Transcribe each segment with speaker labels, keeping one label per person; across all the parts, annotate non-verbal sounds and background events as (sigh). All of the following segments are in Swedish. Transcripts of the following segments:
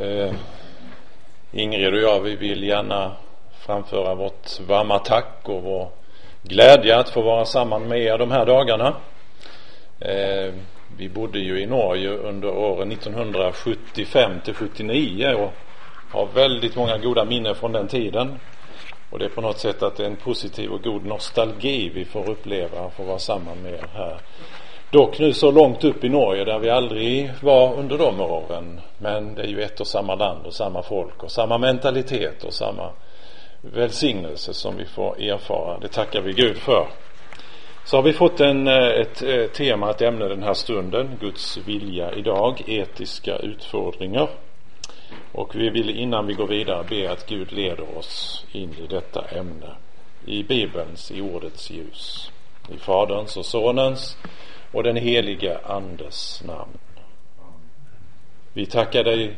Speaker 1: Eh, Ingrid och jag, vi vill gärna framföra vårt varma tack och vår glädje att få vara samman med er de här dagarna. Eh, vi bodde ju i Norge under åren 1975 till 79 och har väldigt många goda minnen från den tiden. Och det är på något sätt att det är en positiv och god nostalgi vi får uppleva och få vara samman med er här Dock nu så långt upp i Norge där vi aldrig var under de åren. Men det är ju ett och samma land och samma folk och samma mentalitet och samma välsignelse som vi får erfara. Det tackar vi Gud för. Så har vi fått en, eh, ett, ett tema, ett ämne den här stunden. Guds vilja idag, etiska utfordringar. Och vi vill innan vi går vidare be att Gud leder oss in i detta ämne. I Bibelns, i ordets ljus. I Faderns och Sonens och den helige Andes namn. Vi tackar dig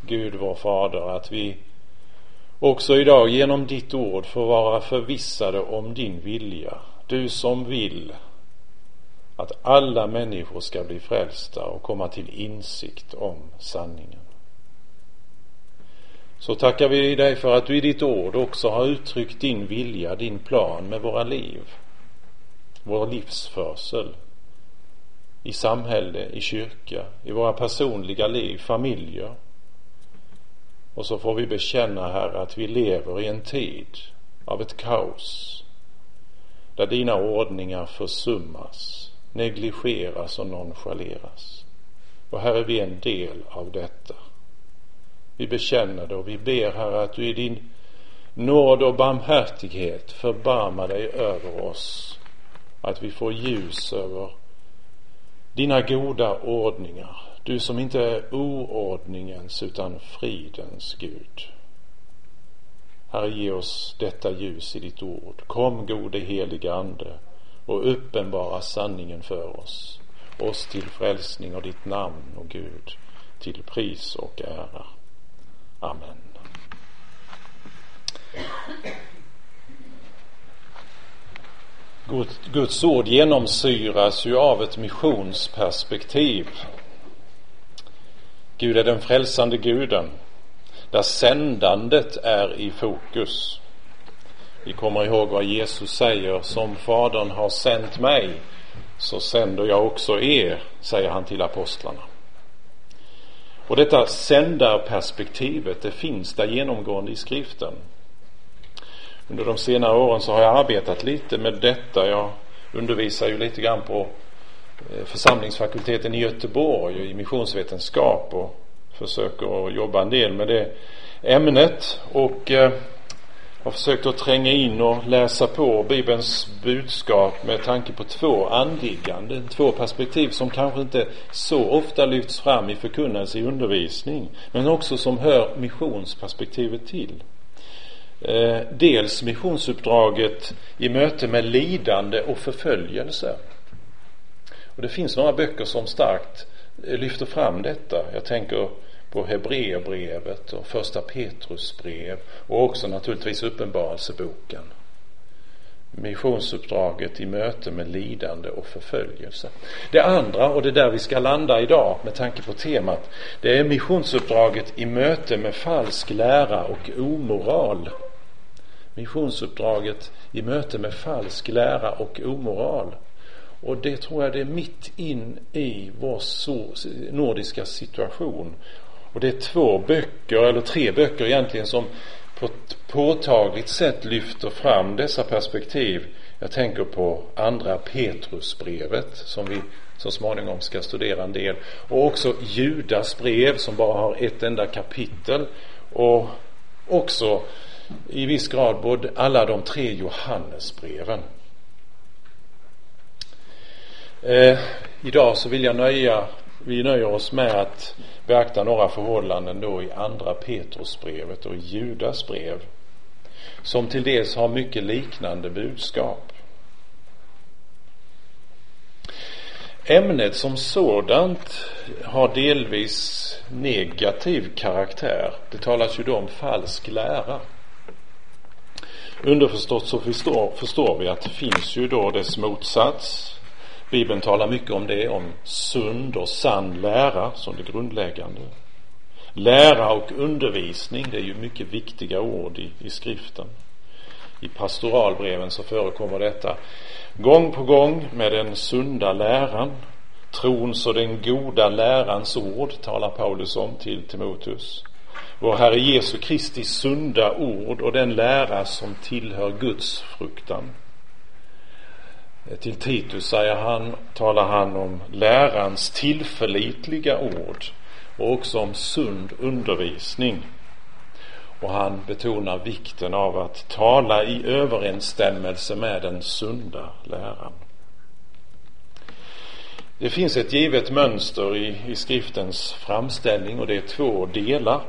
Speaker 1: Gud vår Fader att vi också idag genom ditt ord får vara förvissade om din vilja. Du som vill att alla människor ska bli frälsta och komma till insikt om sanningen. Så tackar vi dig för att du i ditt ord också har uttryckt din vilja, din plan med våra liv, vår livsförsel i samhälle, i kyrka, i våra personliga liv, familjer. Och så får vi bekänna, Herre, att vi lever i en tid av ett kaos där dina ordningar försummas, negligeras och nonchaleras. Och Herre, vi är en del av detta. Vi bekänner det och vi ber, Herre, att du i din nåd och barmhärtighet förbarmar dig över oss. Att vi får ljus över dina goda ordningar, du som inte är oordningens utan fridens Gud. Herre, ge oss detta ljus i ditt ord. Kom, gode helige Ande, och uppenbara sanningen för oss, oss till frälsning och ditt namn och Gud, till pris och ära. Amen. Guds ord genomsyras ju av ett missionsperspektiv. Gud är den frälsande guden, där sändandet är i fokus. Vi kommer ihåg vad Jesus säger, som Fadern har sänt mig, så sänder jag också er, säger han till apostlarna. Och detta sändarperspektivet, det finns där genomgående i skriften. Under de senare åren så har jag arbetat lite med detta. Jag undervisar ju lite grann på eh, församlingsfakulteten i Göteborg i missionsvetenskap och försöker att jobba en del med det ämnet och eh, har försökt att tränga in och läsa på Bibelns budskap med tanke på två anliggande, två perspektiv som kanske inte så ofta lyfts fram i förkunnelse i undervisning men också som hör missionsperspektivet till. Eh, dels missionsuppdraget i möte med lidande och förföljelse. Och det finns några böcker som starkt eh, lyfter fram detta. Jag tänker på Hebreerbrevet och första Petrusbrev och också naturligtvis Uppenbarelseboken. Missionsuppdraget i möte med lidande och förföljelse. Det andra, och det är där vi ska landa idag med tanke på temat, det är missionsuppdraget i möte med falsk lära och omoral missionsuppdraget i möte med falsk lära och omoral. Och det tror jag det är mitt in i vår nordiska situation. Och det är två böcker, eller tre böcker egentligen, som på ett påtagligt sätt lyfter fram dessa perspektiv. Jag tänker på andra Petrusbrevet som vi så småningom ska studera en del. Och också Judas brev som bara har ett enda kapitel. Och också i viss grad både alla de tre Johannesbreven. Eh, idag så vill jag nöja, vi nöjer oss med att beakta några förhållanden då i andra Petrusbrevet och Judas brev som till dels har mycket liknande budskap. Ämnet som sådant har delvis negativ karaktär. Det talas ju då om falsk lära. Underförstått så förstår, förstår vi att det finns ju då dess motsats. Bibeln talar mycket om det, om sund och sann lära som det grundläggande. Lära och undervisning, det är ju mycket viktiga ord i, i skriften. I pastoralbreven så förekommer detta gång på gång med den sunda läran. Trons och den goda lärans ord talar Paulus om till Timoteus. Vår Herre Jesu Kristi sunda ord och den lära som tillhör Guds fruktan. Till Titus säger han, talar han om lärans tillförlitliga ord och också om sund undervisning. Och han betonar vikten av att tala i överensstämmelse med den sunda läran. Det finns ett givet mönster i, i skriftens framställning och det är två delar.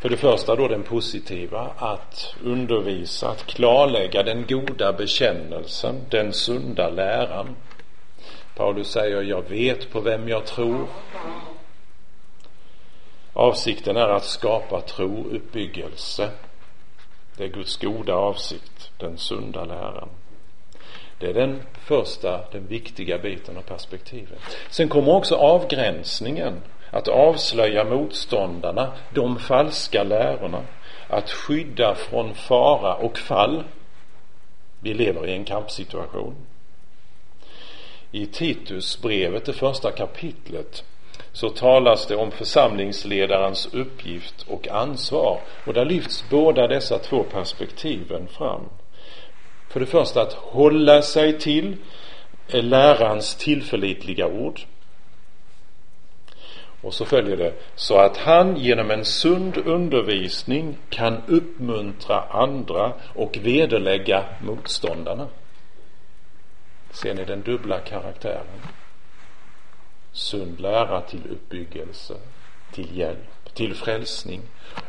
Speaker 1: För det första då den positiva, att undervisa, att klarlägga den goda bekännelsen, den sunda läran. Paulus säger, jag vet på vem jag tror. Avsikten är att skapa tro, uppbyggelse. Det är Guds goda avsikt, den sunda läran. Det är den första, den viktiga biten av perspektivet. Sen kommer också avgränsningen, att avslöja motståndarna, de falska lärorna, att skydda från fara och fall. Vi lever i en kampsituation. I Titusbrevet, det första kapitlet, så talas det om församlingsledarens uppgift och ansvar. Och där lyfts båda dessa två perspektiven fram. För det första att hålla sig till lärans tillförlitliga ord. Och så följer det, så att han genom en sund undervisning kan uppmuntra andra och vederlägga motståndarna. Ser ni den dubbla karaktären? Sund lära till uppbyggelse, till hjälp, till frälsning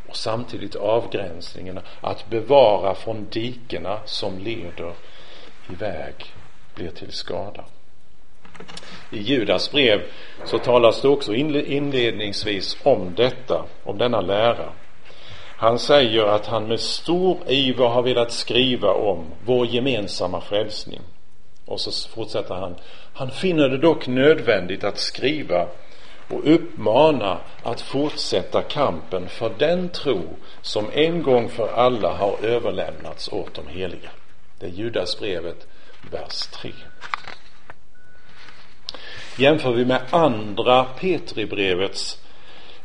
Speaker 1: och samtidigt avgränsningarna, att bevara från dikena som leder iväg blir till skada. I Judas brev så talas det också inledningsvis om detta, om denna lära. Han säger att han med stor iver har velat skriva om vår gemensamma frälsning. Och så fortsätter han. Han finner det dock nödvändigt att skriva och uppmana att fortsätta kampen för den tro som en gång för alla har överlämnats åt de heliga. Det är Judasbrevet, vers 3. Jämför vi med andra Petribrevets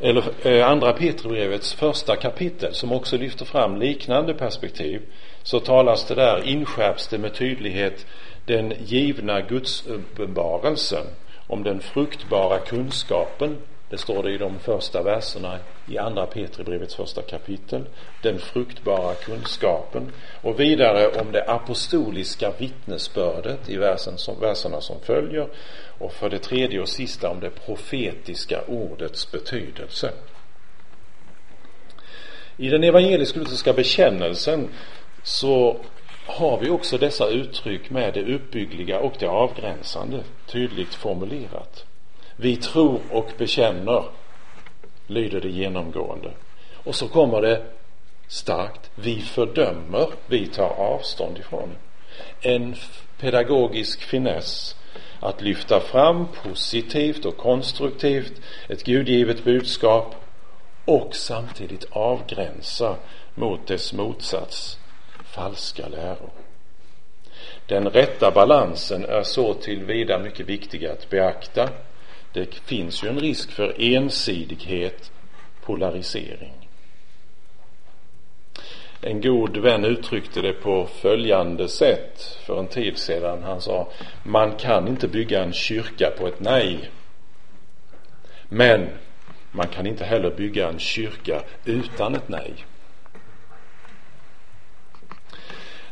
Speaker 1: eller eh, andra Petribrevets första kapitel som också lyfter fram liknande perspektiv så talas det där, inskärps det med tydlighet den givna gudsuppenbarelsen om den fruktbara kunskapen. Det står det i de första verserna i andra Petribrevets första kapitel. Den fruktbara kunskapen. Och vidare om det apostoliska vittnesbördet i versen som, verserna som följer. Och för det tredje och sista om det profetiska ordets betydelse. I den evangelisk-lutherska bekännelsen så har vi också dessa uttryck med det uppbyggliga och det avgränsande tydligt formulerat. Vi tror och bekänner, lyder det genomgående. Och så kommer det starkt, vi fördömer, vi tar avstånd ifrån. En pedagogisk finess att lyfta fram positivt och konstruktivt ett gudgivet budskap och samtidigt avgränsa mot dess motsats falska läror. Den rätta balansen är så tillvida mycket viktig att beakta. Det finns ju en risk för ensidighet, polarisering. En god vän uttryckte det på följande sätt för en tid sedan. Han sa, man kan inte bygga en kyrka på ett nej. Men man kan inte heller bygga en kyrka utan ett nej.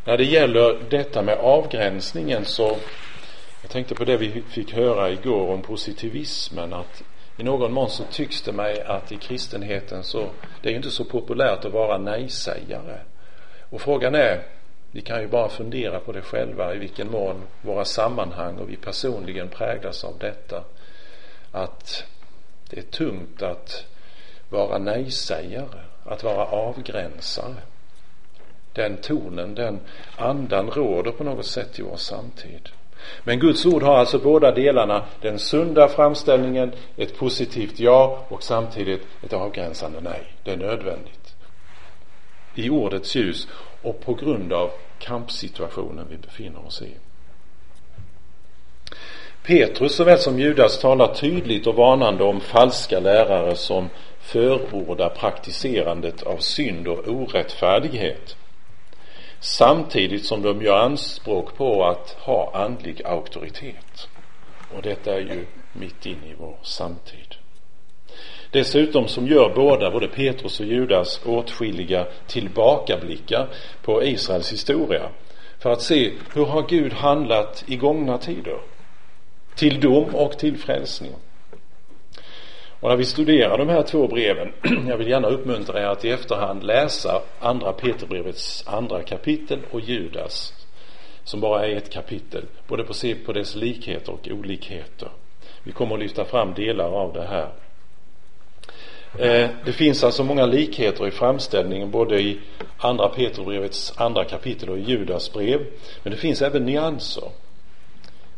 Speaker 1: När det gäller detta med avgränsningen så jag tänkte på det vi fick höra igår om positivismen att i någon mån så tycks det mig att i kristenheten så det är inte så populärt att vara nej-sägare. Och frågan är, vi kan ju bara fundera på det själva i vilken mån våra sammanhang och vi personligen präglas av detta. Att det är tungt att vara nej-sägare, att vara avgränsare den tonen, den andan råder på något sätt i vår samtid. Men Guds ord har alltså båda delarna, den sunda framställningen, ett positivt ja och samtidigt ett avgränsande nej. Det är nödvändigt. I ordets ljus och på grund av kampsituationen vi befinner oss i. Petrus såväl som Judas talar tydligt och varnande om falska lärare som förordar praktiserandet av synd och orättfärdighet samtidigt som de gör anspråk på att ha andlig auktoritet. Och detta är ju mitt in i vår samtid. Dessutom som gör båda, både Petrus och Judas, åtskilliga tillbakablickar på Israels historia för att se hur har Gud handlat i gångna tider till dom och till frälsning. Och när vi studerar de här två breven, (clears throat) jag vill gärna uppmuntra er att i efterhand läsa andra Peterbrevets andra kapitel och Judas, som bara är ett kapitel, både på se på dess likheter och olikheter. Vi kommer att lyfta fram delar av det här. Eh, det finns alltså många likheter i framställningen både i andra Petrusbrevets andra kapitel och i Judas brev. Men det finns även nyanser.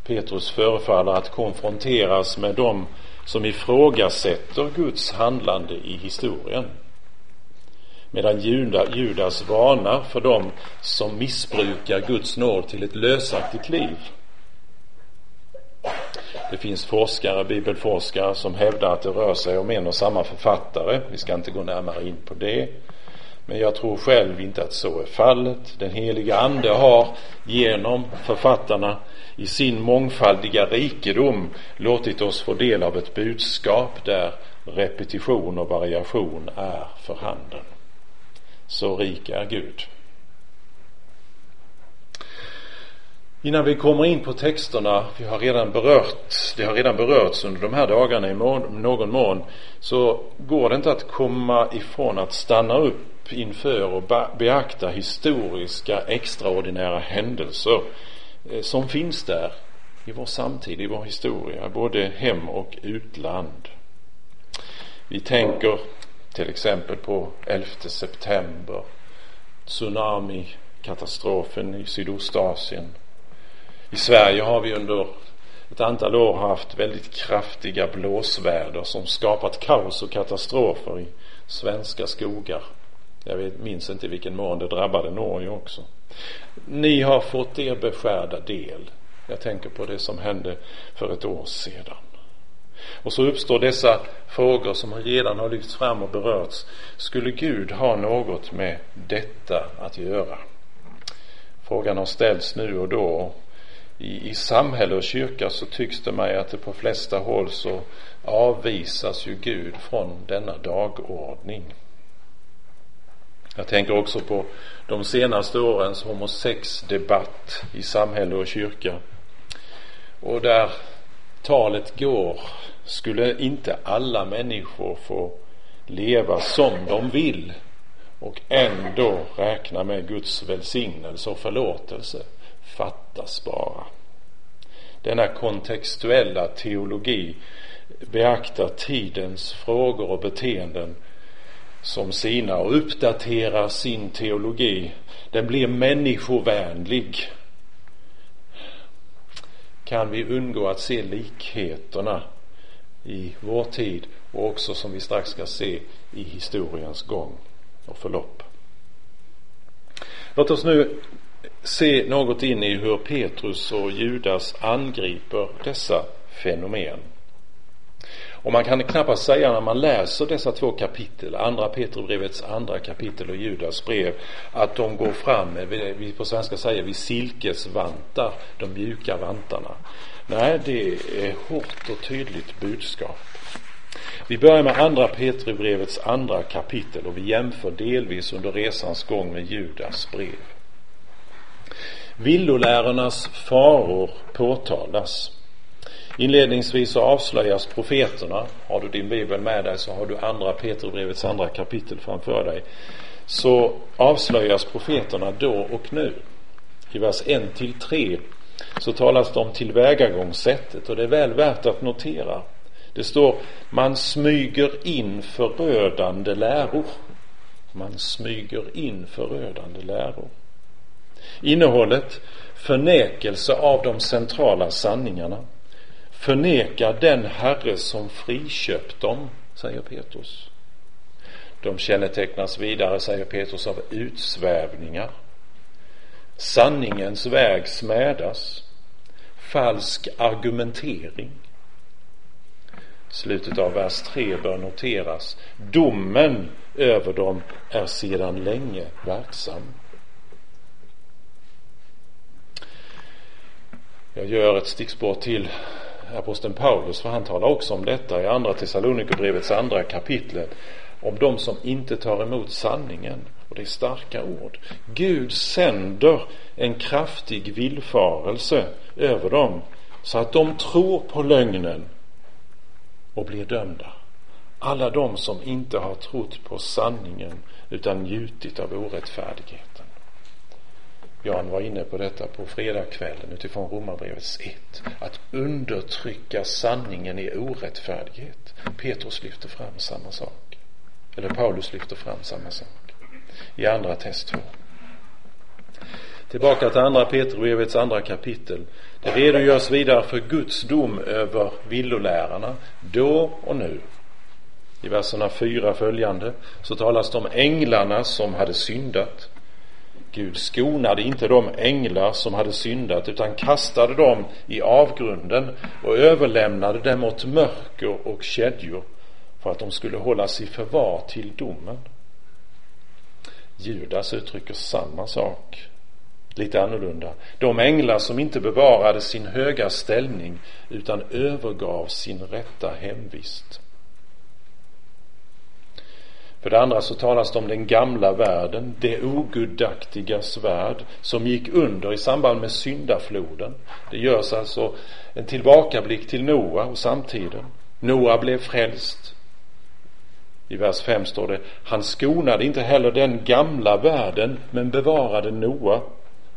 Speaker 1: Petrus förefaller att konfronteras med de som ifrågasätter Guds handlande i historien. Medan Judas varnar för dem som missbrukar Guds nåd till ett lösaktigt liv. Det finns forskare, bibelforskare, som hävdar att det rör sig om en och samma författare. Vi ska inte gå närmare in på det. Men jag tror själv inte att så är fallet. Den heliga ande har genom författarna i sin mångfaldiga rikedom låtit oss få del av ett budskap där repetition och variation är för handen. Så rik är Gud. Innan vi kommer in på texterna, vi har redan berört, det har redan berörts under de här dagarna i någon mån, så går det inte att komma ifrån att stanna upp inför och beakta historiska extraordinära händelser eh, som finns där i vår samtid, i vår historia, både hem och utland. Vi tänker till exempel på 11 september, tsunamikatastrofen i Sydostasien. I Sverige har vi under ett antal år haft väldigt kraftiga blåsväder som skapat kaos och katastrofer i svenska skogar. Jag vet, minns inte i vilken mån det drabbade Norge också. Ni har fått er beskärda del. Jag tänker på det som hände för ett år sedan. Och så uppstår dessa frågor som redan har lyfts fram och berörts. Skulle Gud ha något med detta att göra? Frågan har ställts nu och då. I, I samhälle och kyrka så tycks det mig att det på flesta håll så avvisas ju Gud från denna dagordning. Jag tänker också på de senaste årens homosexdebatt i samhälle och kyrka. Och där talet går, skulle inte alla människor få leva som de vill och ändå räkna med Guds välsignelse och förlåtelse? Fattas bara. Denna kontextuella teologi beaktar tidens frågor och beteenden som sina och uppdaterar sin teologi. Den blir människovänlig. Kan vi undgå att se likheterna i vår tid och också som vi strax ska se i historiens gång och förlopp. Låt oss nu se något in i hur Petrus och Judas angriper dessa fenomen. Och man kan knappast säga när man läser dessa två kapitel, andra Petrusbrevets andra kapitel och Judas brev, att de går fram med, vi på svenska säger vi silkesvantar, de mjuka vantarna. Nej, det är hårt och tydligt budskap. Vi börjar med andra Petrusbrevets andra kapitel och vi jämför delvis under resans gång med Judas brev. Villolärarnas faror påtalas. Inledningsvis så avslöjas profeterna. Har du din bibel med dig så har du andra Petrusbrevets andra kapitel framför dig. Så avslöjas profeterna då och nu. I vers 1 till 3 så talas det om tillvägagångssättet och det är väl värt att notera. Det står man smyger in förödande läror. Man smyger in förödande läror. Innehållet förnekelse av de centrala sanningarna, förnekar den Herre som friköpt dem, säger Petrus. De kännetecknas vidare, säger Petrus, av utsvävningar. Sanningens väg smädas. Falsk argumentering. Slutet av vers 3 bör noteras. Domen över dem är sedan länge verksam. Jag gör ett stickspår till aposteln Paulus, för han talar också om detta i andra Thessalonikerbrevets andra kapitel om de som inte tar emot sanningen. Och det är starka ord. Gud sänder en kraftig villfarelse över dem så att de tror på lögnen och blir dömda. Alla de som inte har trott på sanningen utan njutit av orättfärdigheten. Jan var inne på detta på fredagskvällen utifrån Romarbrevets 1. Att undertrycka sanningen i orättfärdighet. Petrus lyfter fram samma sak. Eller Paulus lyfter fram samma sak. I andra test 2. Tillbaka till andra Petrusbrevets andra kapitel. Det redogörs vidare för Guds dom över villolärarna då och nu. I verserna fyra följande så talas det om änglarna som hade syndat. Gud skonade inte de änglar som hade syndat utan kastade dem i avgrunden och överlämnade dem åt mörker och kedjor för att de skulle hållas i förvar till domen. Judas uttrycker samma sak, lite annorlunda. De änglar som inte bevarade sin höga ställning utan övergav sin rätta hemvist. För det andra så talas det om den gamla världen, det ogudaktigas värld som gick under i samband med syndafloden. Det görs alltså en tillbakablick till Noa och samtiden. Noa blev frälst. I vers 5 står det, han skonade inte heller den gamla världen men bevarade Noa,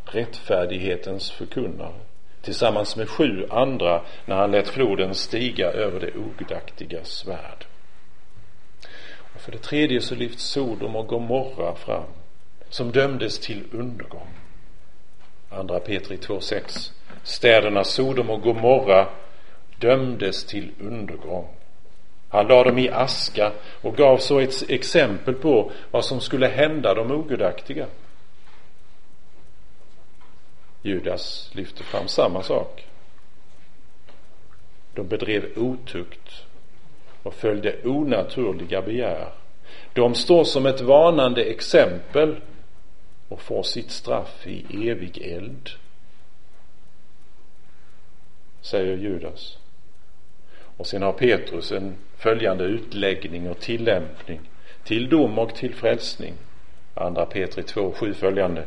Speaker 1: rättfärdighetens förkunnare, tillsammans med sju andra när han lät floden stiga över det ogudaktigas värld. För det tredje så lyfts Sodom och Gomorra fram som dömdes till undergång. Andra Petri 2.6 Städerna Sodom och Gomorra dömdes till undergång. Han lade dem i aska och gav så ett exempel på vad som skulle hända de ogudaktiga. Judas lyfte fram samma sak. De bedrev otukt och följde onaturliga begär. De står som ett varnande exempel och får sitt straff i evig eld. Säger Judas. Och sen har Petrus en följande utläggning och tillämpning till dom och till frälsning. Andra Petri 2, 7 följande.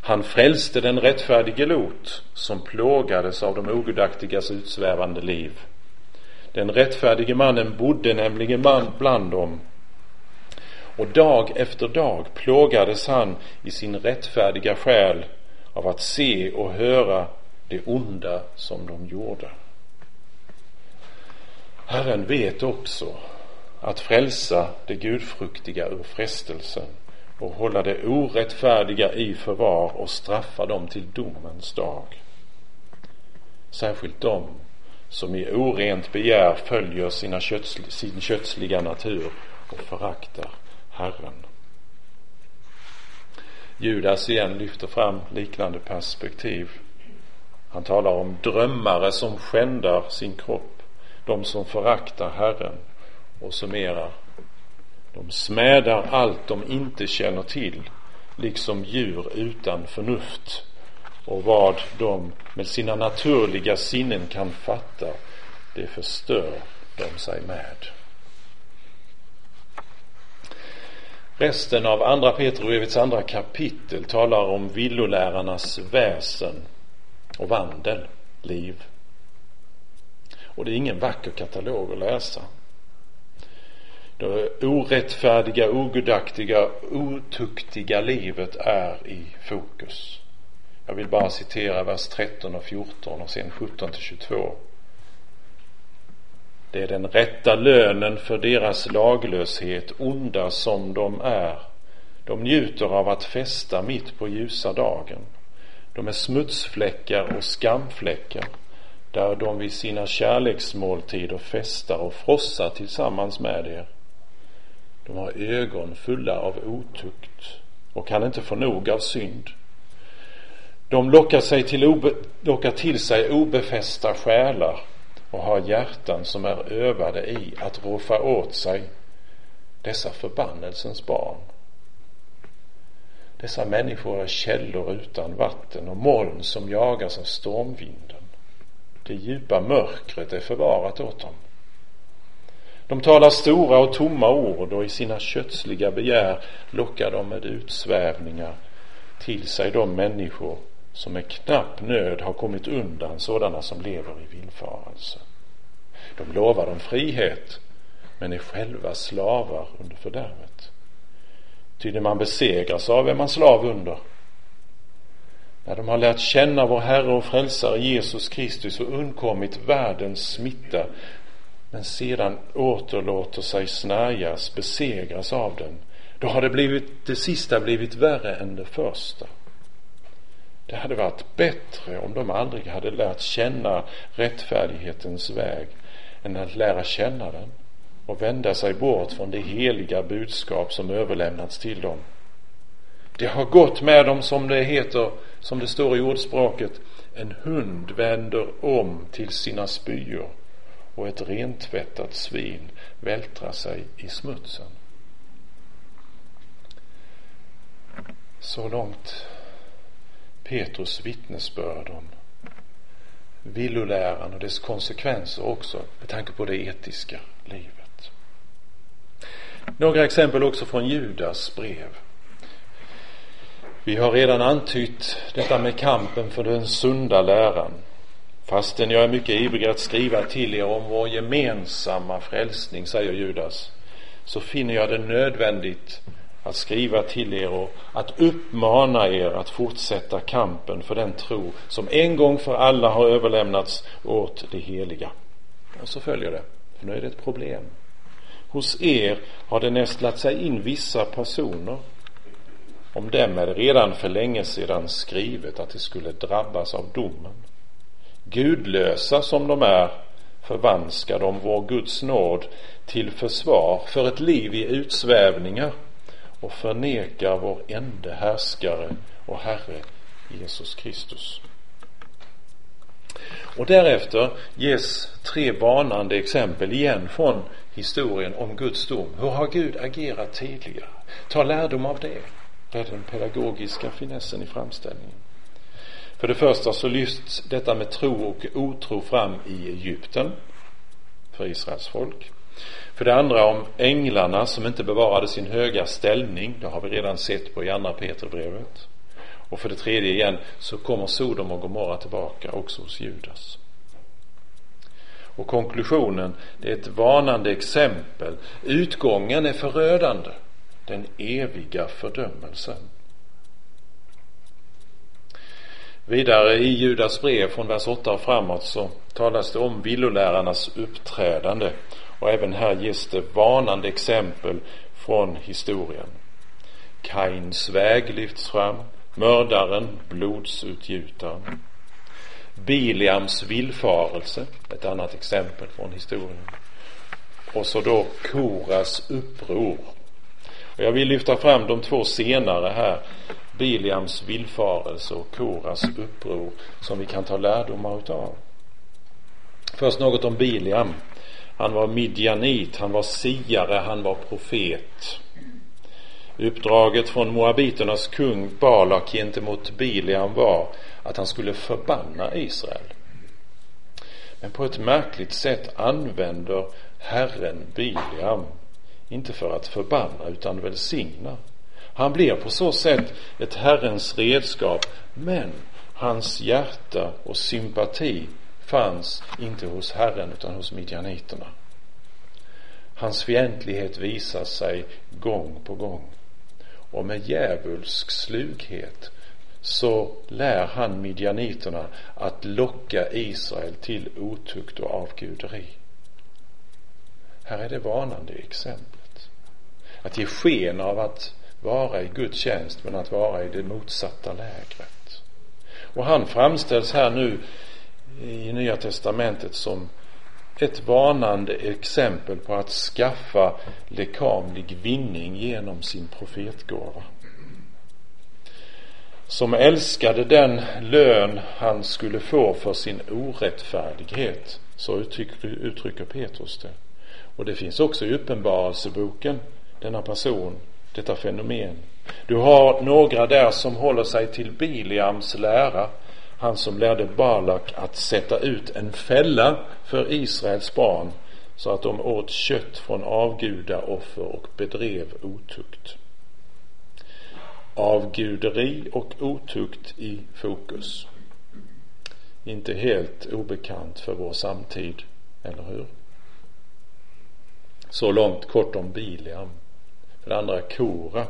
Speaker 1: Han frälste den rättfärdige Lot som plågades av de ogudaktigas utsvävande liv den rättfärdige mannen bodde nämligen bland dem och dag efter dag plågades han i sin rättfärdiga själ av att se och höra det onda som de gjorde. Herren vet också att frälsa det gudfruktiga ur frestelsen och hålla det orättfärdiga i förvar och straffa dem till domens dag. Särskilt dem som i orent begär följer sina kötsl sin kötsliga natur och föraktar Herren. Judas igen lyfter fram liknande perspektiv. Han talar om drömmare som skändar sin kropp, de som föraktar Herren och summerar. De smädar allt de inte känner till, liksom djur utan förnuft och vad de med sina naturliga sinnen kan fatta, det förstör de sig med. Resten av andra Petrusbrevets andra kapitel talar om villolärarnas väsen och vandel, liv. Och det är ingen vacker katalog att läsa. Det orättfärdiga, ogudaktiga, otuktiga livet är i fokus. Jag vill bara citera vers 13 och 14 och sen 17 till 22. Det är den rätta lönen för deras laglöshet, onda som de är. De njuter av att festa mitt på ljusa dagen. De är smutsfläckar och skamfläckar där de vid sina kärleksmåltider festar och frossar tillsammans med er. De har ögon fulla av otukt och kan inte få nog av synd. De lockar, sig till obe, lockar till sig obefästa själar och har hjärtan som är övade i att roffa åt sig dessa förbannelsens barn. Dessa människor är källor utan vatten och moln som jagas av stormvinden. Det djupa mörkret är förvarat åt dem. De talar stora och tomma ord och i sina kötsliga begär lockar de med utsvävningar till sig de människor som med knapp nöd har kommit undan sådana som lever i villfarelse. De lovar dem frihet men är själva slavar under fördärvet. Ty när man besegras av är man slav under. När de har lärt känna vår Herre och Frälsare Jesus Kristus och undkommit världens smitta men sedan återlåter sig snärjas, besegras av den, då har det blivit, det sista blivit värre än det första. Det hade varit bättre om de aldrig hade lärt känna rättfärdighetens väg än att lära känna den och vända sig bort från det heliga budskap som överlämnats till dem. Det har gått med dem som det heter, som det står i ordspråket, en hund vänder om till sina spyor och ett rentvättat svin vältrar sig i smutsen. Så långt Petrus vittnesbörd om villoläran och dess konsekvenser också med tanke på det etiska livet. Några exempel också från Judas brev. Vi har redan antytt detta med kampen för den sunda läran. Fastän jag är mycket ivrig att skriva till er om vår gemensamma frälsning, säger Judas, så finner jag det nödvändigt att skriva till er och att uppmana er att fortsätta kampen för den tro som en gång för alla har överlämnats åt det heliga. Och så följer det, för nu är det ett problem. Hos er har det nästlat sig in vissa personer. Om dem är det redan för länge sedan skrivet att de skulle drabbas av domen. Gudlösa som de är förvanskar de vår Guds nåd till försvar för ett liv i utsvävningar och förnekar vår ende härskare och Herre Jesus Kristus. Och därefter ges tre banande exempel igen från historien om Guds dom. Hur har Gud agerat tidigare? Ta lärdom av det. Det är den pedagogiska finessen i framställningen. För det första så lyfts detta med tro och otro fram i Egypten för Israels folk. För det andra om änglarna som inte bevarade sin höga ställning. Det har vi redan sett på i andra Peterbrevet. Och för det tredje igen så kommer Sodom och Gomorra tillbaka också hos Judas. Och konklusionen, det är ett varnande exempel. Utgången är förödande. Den eviga fördömelsen. Vidare i Judas brev från vers 8 och framåt så talas det om villolärarnas uppträdande och även här ges det varnande exempel från historien. Kains väg lyfts fram, mördaren, blodsutgjutaren. Biliams villfarelse, ett annat exempel från historien. Och så då Koras uppror. Och jag vill lyfta fram de två senare här. Biliams villfarelse och Koras uppror som vi kan ta lärdomar utav. Först något om Biliam. Han var midjanit, han var siare, han var profet. Uppdraget från moabiternas kung Balak gentemot Biliam var att han skulle förbanna Israel. Men på ett märkligt sätt använder Herren Biliam inte för att förbanna utan välsigna. Han blir på så sätt ett Herrens redskap men hans hjärta och sympati fanns inte hos Herren utan hos midjaniterna. Hans fientlighet visar sig gång på gång. Och med djävulsk slughet så lär han midjaniterna att locka Israel till otukt och avguderi. Här är det varnande exemplet. Att ge sken av att vara i Guds tjänst men att vara i det motsatta lägret. Och han framställs här nu i Nya Testamentet som ett varnande exempel på att skaffa lekamlig vinning genom sin profetgåva. Som älskade den lön han skulle få för sin orättfärdighet. Så uttrycker, uttrycker Petrus det. Och det finns också i Uppenbarelseboken, denna person, detta fenomen. Du har några där som håller sig till Biliams lära, han som lärde Balak att sätta ut en fälla för Israels barn så att de åt kött från avgudaoffer och bedrev otukt. Avguderi och otukt i fokus. Inte helt obekant för vår samtid, eller hur? Så långt kort om Biliam. För det andra Kora.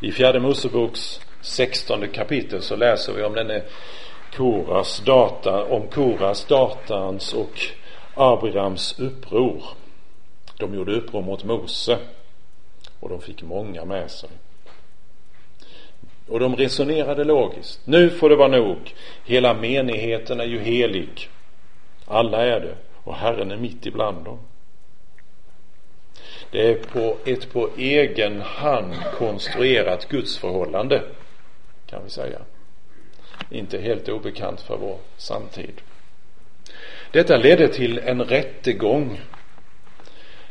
Speaker 1: I fjärde Moseboks sextonde kapitel så läser vi om denne Koras data, om Koras, Datans och Abrams uppror. De gjorde uppror mot Mose och de fick många med sig. Och de resonerade logiskt. Nu får det vara nog. Hela menigheten är ju helig. Alla är det. Och Herren är mitt ibland dem. Det är på ett på egen hand konstruerat gudsförhållande, kan vi säga. Inte helt obekant för vår samtid. Detta ledde till en rättegång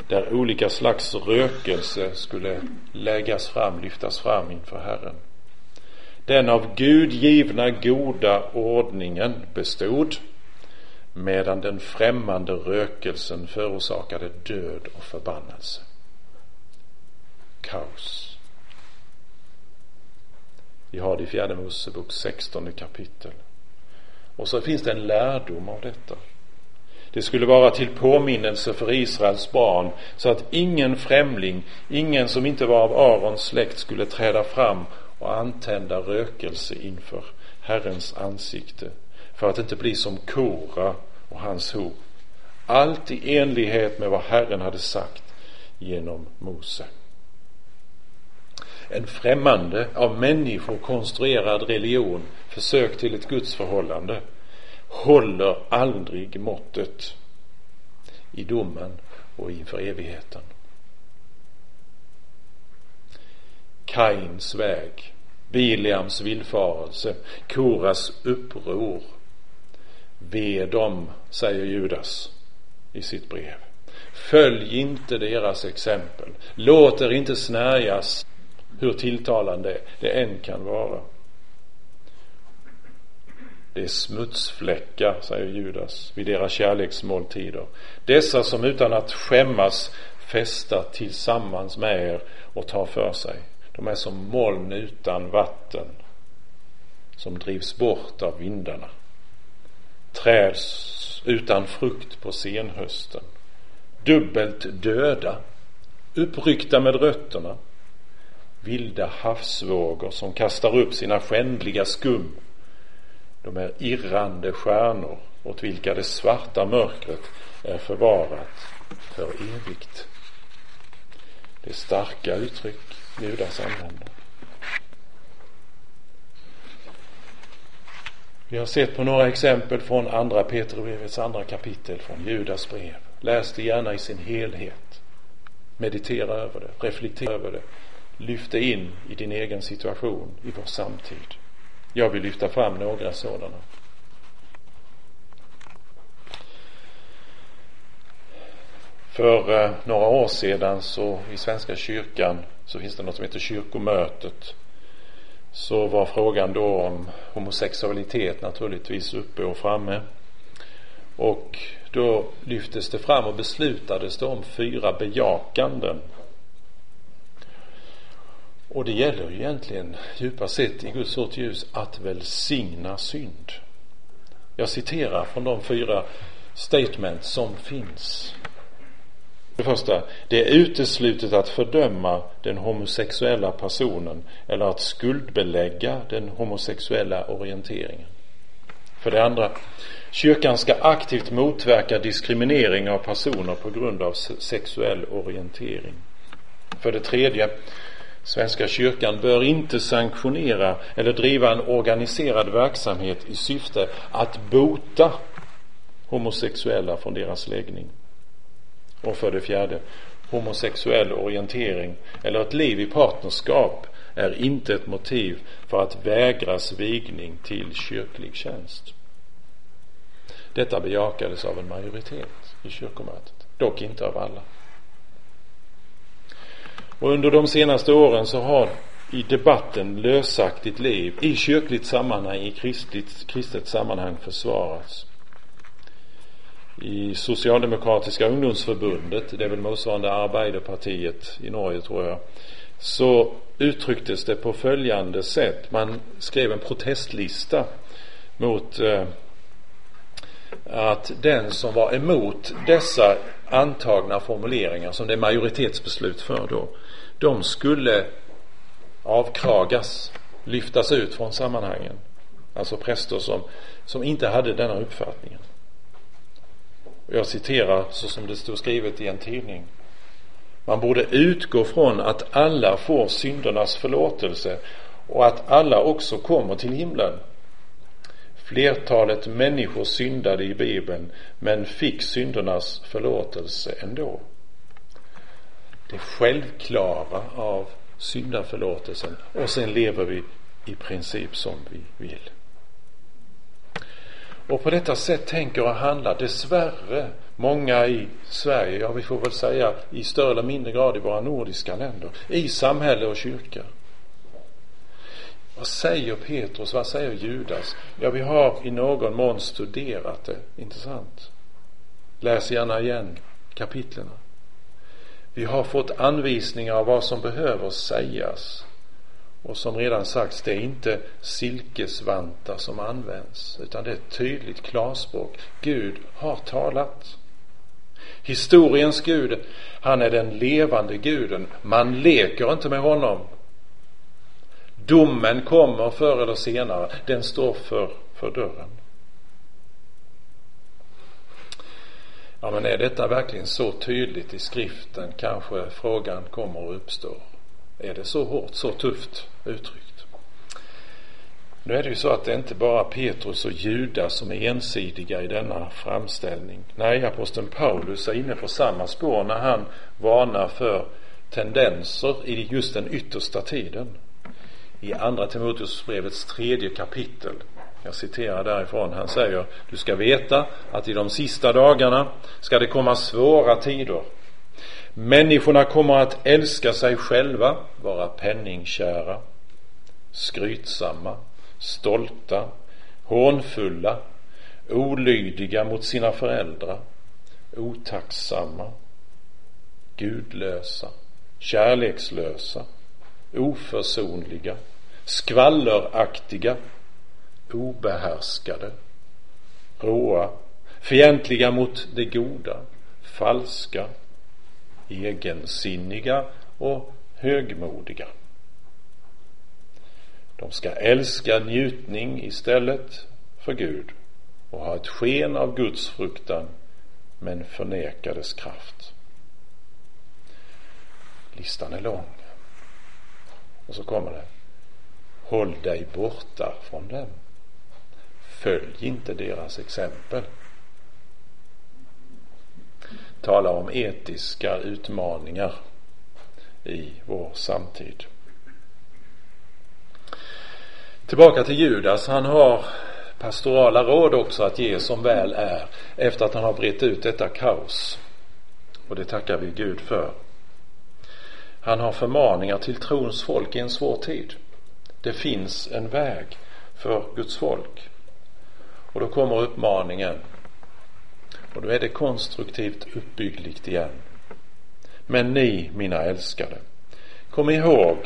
Speaker 1: där olika slags rökelse skulle läggas fram, lyftas fram inför Herren. Den av Gud givna goda ordningen bestod medan den främmande rökelsen förorsakade död och förbannelse. Kaos. Vi har det i fjärde Mosebok 16 kapitel. Och så finns det en lärdom av detta. Det skulle vara till påminnelse för Israels barn så att ingen främling, ingen som inte var av Arons släkt skulle träda fram och antända rökelse inför Herrens ansikte för att inte bli som Kora och hans hov. Allt i enlighet med vad Herren hade sagt genom Mose. En främmande, av människor konstruerad religion, försök till ett gudsförhållande, håller aldrig måttet i domen och inför evigheten. Kains väg, Biliams villfarelse, Koras uppror. Ve dem, säger Judas i sitt brev. Följ inte deras exempel. Låt er inte snärjas hur tilltalande det än kan vara. Det är smutsfläckar, säger Judas, vid deras kärleksmåltider. Dessa som utan att skämmas festar tillsammans med er och tar för sig. De är som moln utan vatten som drivs bort av vindarna. Träd utan frukt på senhösten. Dubbelt döda, uppryckta med rötterna. Vilda havsvågor som kastar upp sina skändliga skum. De är irrande stjärnor åt vilka det svarta mörkret är förvarat för evigt. Det är starka uttryck Judas använder. Vi har sett på några exempel från andra Petrusbrevets andra kapitel från Judas brev. Läs det gärna i sin helhet. Meditera över det, reflektera över det. Lyft in i din egen situation i vår samtid. Jag vill lyfta fram några sådana. För eh, några år sedan så i Svenska kyrkan så finns det något som heter kyrkomötet. Så var frågan då om homosexualitet naturligtvis uppe och framme. Och då lyftes det fram och beslutades det om fyra bejakanden. Och det gäller ju egentligen djupast sett i Guds sorts ljus att välsigna synd. Jag citerar från de fyra statement som finns för det första, det är uteslutet att fördöma den homosexuella personen eller att skuldbelägga den homosexuella orienteringen. För det andra, kyrkan ska aktivt motverka diskriminering av personer på grund av sexuell orientering. För det tredje, Svenska kyrkan bör inte sanktionera eller driva en organiserad verksamhet i syfte att bota homosexuella från deras läggning. Och för det fjärde, homosexuell orientering eller ett liv i partnerskap är inte ett motiv för att vägras vigning till kyrklig tjänst. Detta bejakades av en majoritet i kyrkomötet, dock inte av alla. Och under de senaste åren så har i debatten lösaktigt liv i kyrkligt sammanhang, i kristligt, kristet sammanhang försvarats. I Socialdemokratiska ungdomsförbundet, det är väl motsvarande Arbeiderpartiet i Norge tror jag, så uttrycktes det på följande sätt. Man skrev en protestlista mot eh, att den som var emot dessa antagna formuleringar som det är majoritetsbeslut för då, de skulle avkragas, lyftas ut från sammanhangen. Alltså präster som, som inte hade denna uppfattningen. Jag citerar så som det stod skrivet i en tidning. Man borde utgå från att alla får syndernas förlåtelse och att alla också kommer till himlen. Flertalet människor syndade i Bibeln men fick syndernas förlåtelse ändå. Det självklara av syndaförlåtelsen och sen lever vi i princip som vi vill. Och på detta sätt tänker och handlar dessvärre många i Sverige, ja vi får väl säga i större eller mindre grad i våra nordiska länder, i samhälle och kyrka. Vad säger Petrus, vad säger Judas? Ja, vi har i någon mån studerat det, intressant. Läs gärna igen kapitlerna. Vi har fått anvisningar av vad som behöver sägas. Och som redan sagts, det är inte silkesvantar som används, utan det är ett tydligt klarspråk. Gud har talat. Historiens Gud, han är den levande guden. Man leker inte med honom. Domen kommer förr eller senare. Den står för, för dörren. Ja, men är detta verkligen så tydligt i skriften? Kanske frågan kommer att uppstå. Är det så hårt, så tufft uttryckt? Nu är det ju så att det inte bara Petrus och Judas som är ensidiga i denna framställning. Nej, aposteln Paulus är inne på samma spår när han varnar för tendenser i just den yttersta tiden. I andra Timoteusbrevets tredje kapitel jag citerar därifrån. Han säger, du ska veta att i de sista dagarna ska det komma svåra tider. Människorna kommer att älska sig själva, vara penningkära, skrytsamma, stolta, hånfulla, olydiga mot sina föräldrar, otacksamma, gudlösa, kärlekslösa, oförsonliga, skvalleraktiga, obehärskade, råa, fientliga mot det goda, falska, egensinniga och högmodiga. De ska älska njutning istället för Gud och ha ett sken av Guds fruktan men förneka dess kraft. Listan är lång. Och så kommer det. Håll dig borta från dem. Följ inte deras exempel. Tala om etiska utmaningar i vår samtid. Tillbaka till Judas. Han har pastorala råd också att ge som väl är efter att han har brett ut detta kaos. Och det tackar vi Gud för. Han har förmaningar till trons folk i en svår tid. Det finns en väg för Guds folk. Och då kommer uppmaningen. Och då är det konstruktivt uppbyggligt igen. Men ni, mina älskade, kom ihåg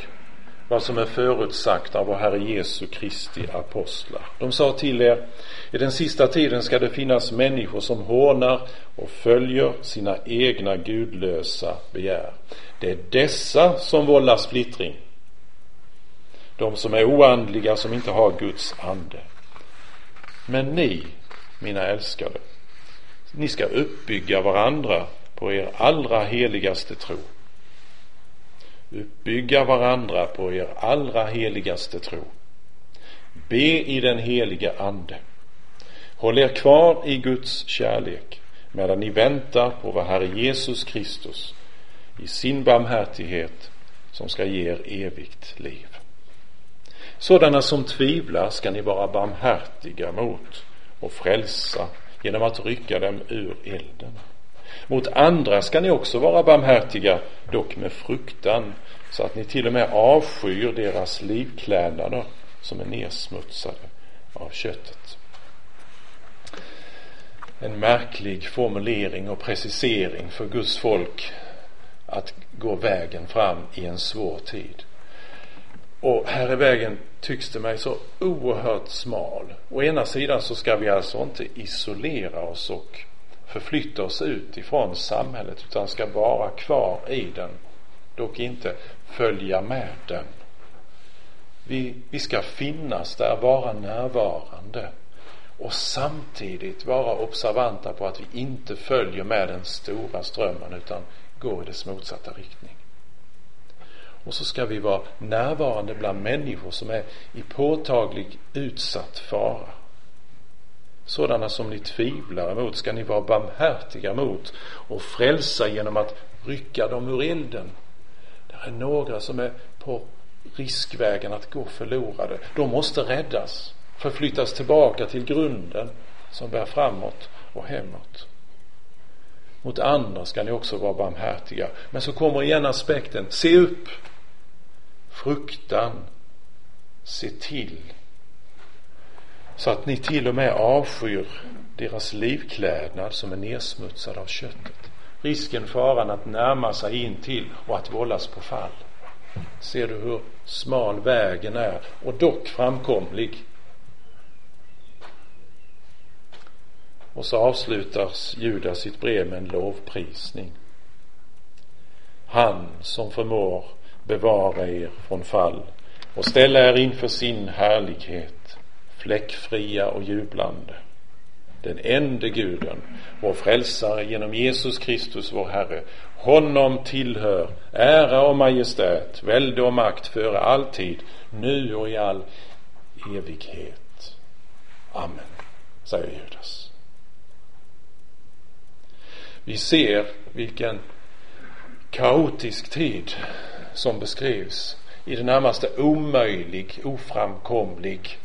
Speaker 1: vad som är förutsagt av vår Herre Jesu Kristi apostlar. De sa till er, i den sista tiden ska det finnas människor som hånar och följer sina egna gudlösa begär. Det är dessa som vållar splittring. De som är oandliga, som inte har Guds ande. Men ni, mina älskade, ni ska uppbygga varandra på er allra heligaste tro. uppbygga varandra på er allra heligaste tro. Be i den heliga ande. Håll er kvar i Guds kärlek medan ni väntar på vad Herre Jesus Kristus i sin barmhärtighet som ska ge er evigt liv. Sådana som tvivlar ska ni vara barmhärtiga mot och frälsa genom att rycka dem ur elden. Mot andra ska ni också vara barmhärtiga, dock med fruktan, så att ni till och med avskyr deras livklädnader som är nersmutsade av köttet. En märklig formulering och precisering för Guds folk att gå vägen fram i en svår tid. Och här är vägen, tycks det mig, så oerhört smal. Å ena sidan så ska vi alltså inte isolera oss och förflytta oss ut ifrån samhället utan ska vara kvar i den, dock inte följa med den. Vi, vi ska finnas där, vara närvarande och samtidigt vara observanta på att vi inte följer med den stora strömmen utan går i dess motsatta riktning. Och så ska vi vara närvarande bland människor som är i påtaglig utsatt fara. Sådana som ni tvivlar emot ska ni vara barmhärtiga mot och frälsa genom att rycka dem ur elden. Det är några som är på riskvägen att gå förlorade. De måste räddas, förflyttas tillbaka till grunden som bär framåt och hemåt. Mot andra ska ni också vara barmhärtiga. Men så kommer igen aspekten, se upp. Fruktan, se till. Så att ni till och med avskyr deras livklädnad som är nedsmutsad av köttet. Risken, faran att närma sig in till och att vållas på fall. Ser du hur smal vägen är och dock framkomlig Och så avslutar Judas sitt brev med en lovprisning. Han som förmår bevara er från fall och ställa er inför sin härlighet, fläckfria och jublande. Den ende guden, vår frälsare genom Jesus Kristus vår Herre. Honom tillhör ära och majestät, välde och makt före alltid nu och i all evighet. Amen, säger Judas. Vi ser vilken kaotisk tid som beskrivs i det närmaste omöjlig, oframkomlig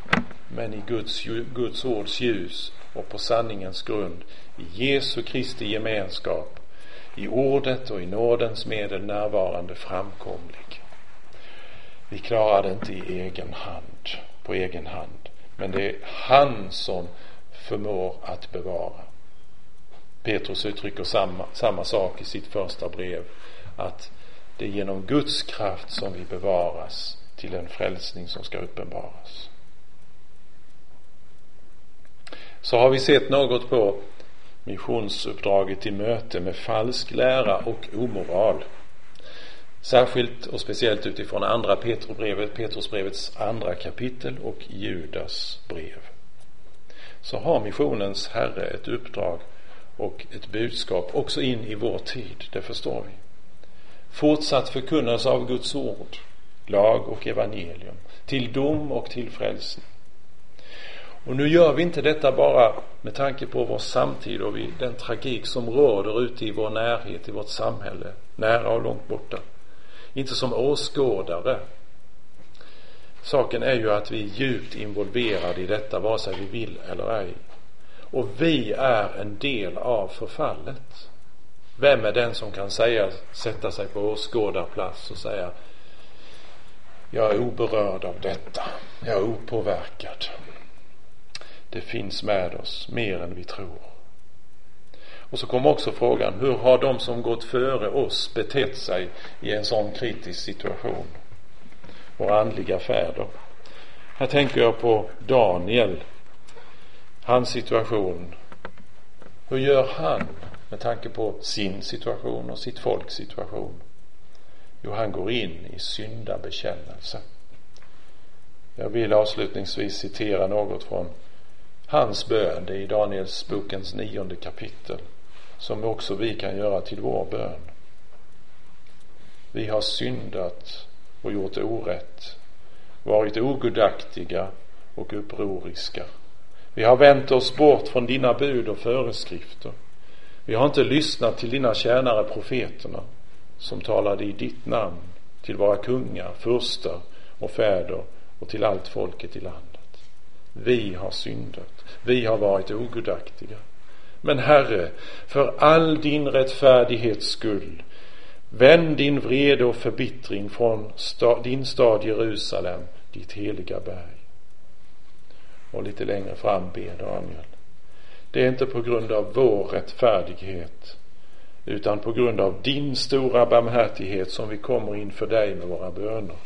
Speaker 1: men i Guds, Guds ords ljus och på sanningens grund i Jesu Kristi gemenskap i ordet och i nådens medel närvarande framkomlig. Vi klarar det inte i egen hand, på egen hand, men det är han som förmår att bevara. Petrus uttrycker samma, samma sak i sitt första brev. Att det är genom Guds kraft som vi bevaras till en frälsning som ska uppenbaras. Så har vi sett något på missionsuppdraget i möte med falsk lära och omoral. Särskilt och speciellt utifrån andra Petrusbrevet, Petrusbrevets andra kapitel och Judas brev. Så har missionens herre ett uppdrag och ett budskap också in i vår tid, det förstår vi. Fortsatt förkunnelse av Guds ord, lag och evangelium, till dom och till frälsning. Och nu gör vi inte detta bara med tanke på vår samtid och den tragik som råder ute i vår närhet, i vårt samhälle, nära och långt borta. Inte som åskådare. Saken är ju att vi är djupt involverade i detta, vare sig vi vill eller ej. Och vi är en del av förfallet. Vem är den som kan säga, sätta sig på åskådarplats och säga jag är oberörd av detta. Jag är opåverkad. Det finns med oss mer än vi tror. Och så kommer också frågan, hur har de som gått före oss betett sig i en sån kritisk situation? Våra andliga fäder. Här tänker jag på Daniel hans situation. Hur gör han med tanke på sin situation och sitt folks situation? Jo, han går in i syndabekännelse. Jag vill avslutningsvis citera något från hans bön, det är i Daniels bokens nionde kapitel, som också vi kan göra till vår bön. Vi har syndat och gjort orätt, varit ogudaktiga och upproriska. Vi har vänt oss bort från dina bud och föreskrifter. Vi har inte lyssnat till dina tjänare profeterna som talade i ditt namn till våra kungar, furstar och fäder och till allt folket i landet. Vi har syndat. Vi har varit ogudaktiga. Men Herre, för all din rättfärdighets skull, vänd din vrede och förbittring från sta, din stad Jerusalem, ditt heliga berg. Och lite längre fram ber Daniel. Det är inte på grund av vår rättfärdighet utan på grund av din stora barmhärtighet som vi kommer inför dig med våra böner.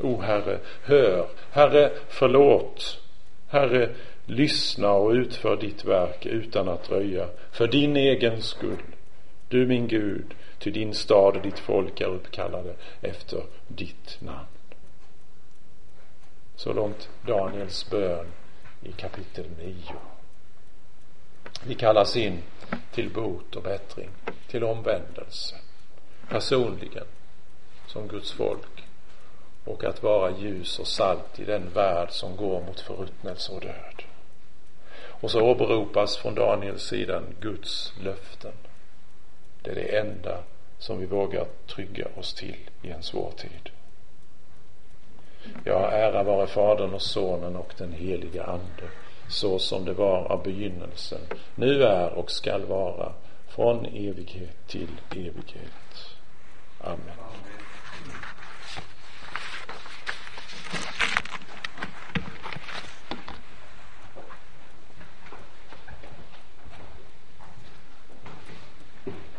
Speaker 1: O Herre, hör. Herre, förlåt. Herre, lyssna och utför ditt verk utan att dröja. För din egen skull. Du min Gud, till din stad och ditt folk är uppkallade efter ditt namn. Så långt Daniels bön i kapitel 9. Vi kallas in till bot och bättring, till omvändelse, personligen, som Guds folk och att vara ljus och salt i den värld som går mot förruttnelse och död. Och så åberopas från Daniels sida Guds löften. Det är det enda som vi vågar trygga oss till i en svår tid. Ja, ära vare Fadern och Sonen och den helige Ande så som det var av begynnelsen, nu är och skall vara från evighet till evighet. Amen.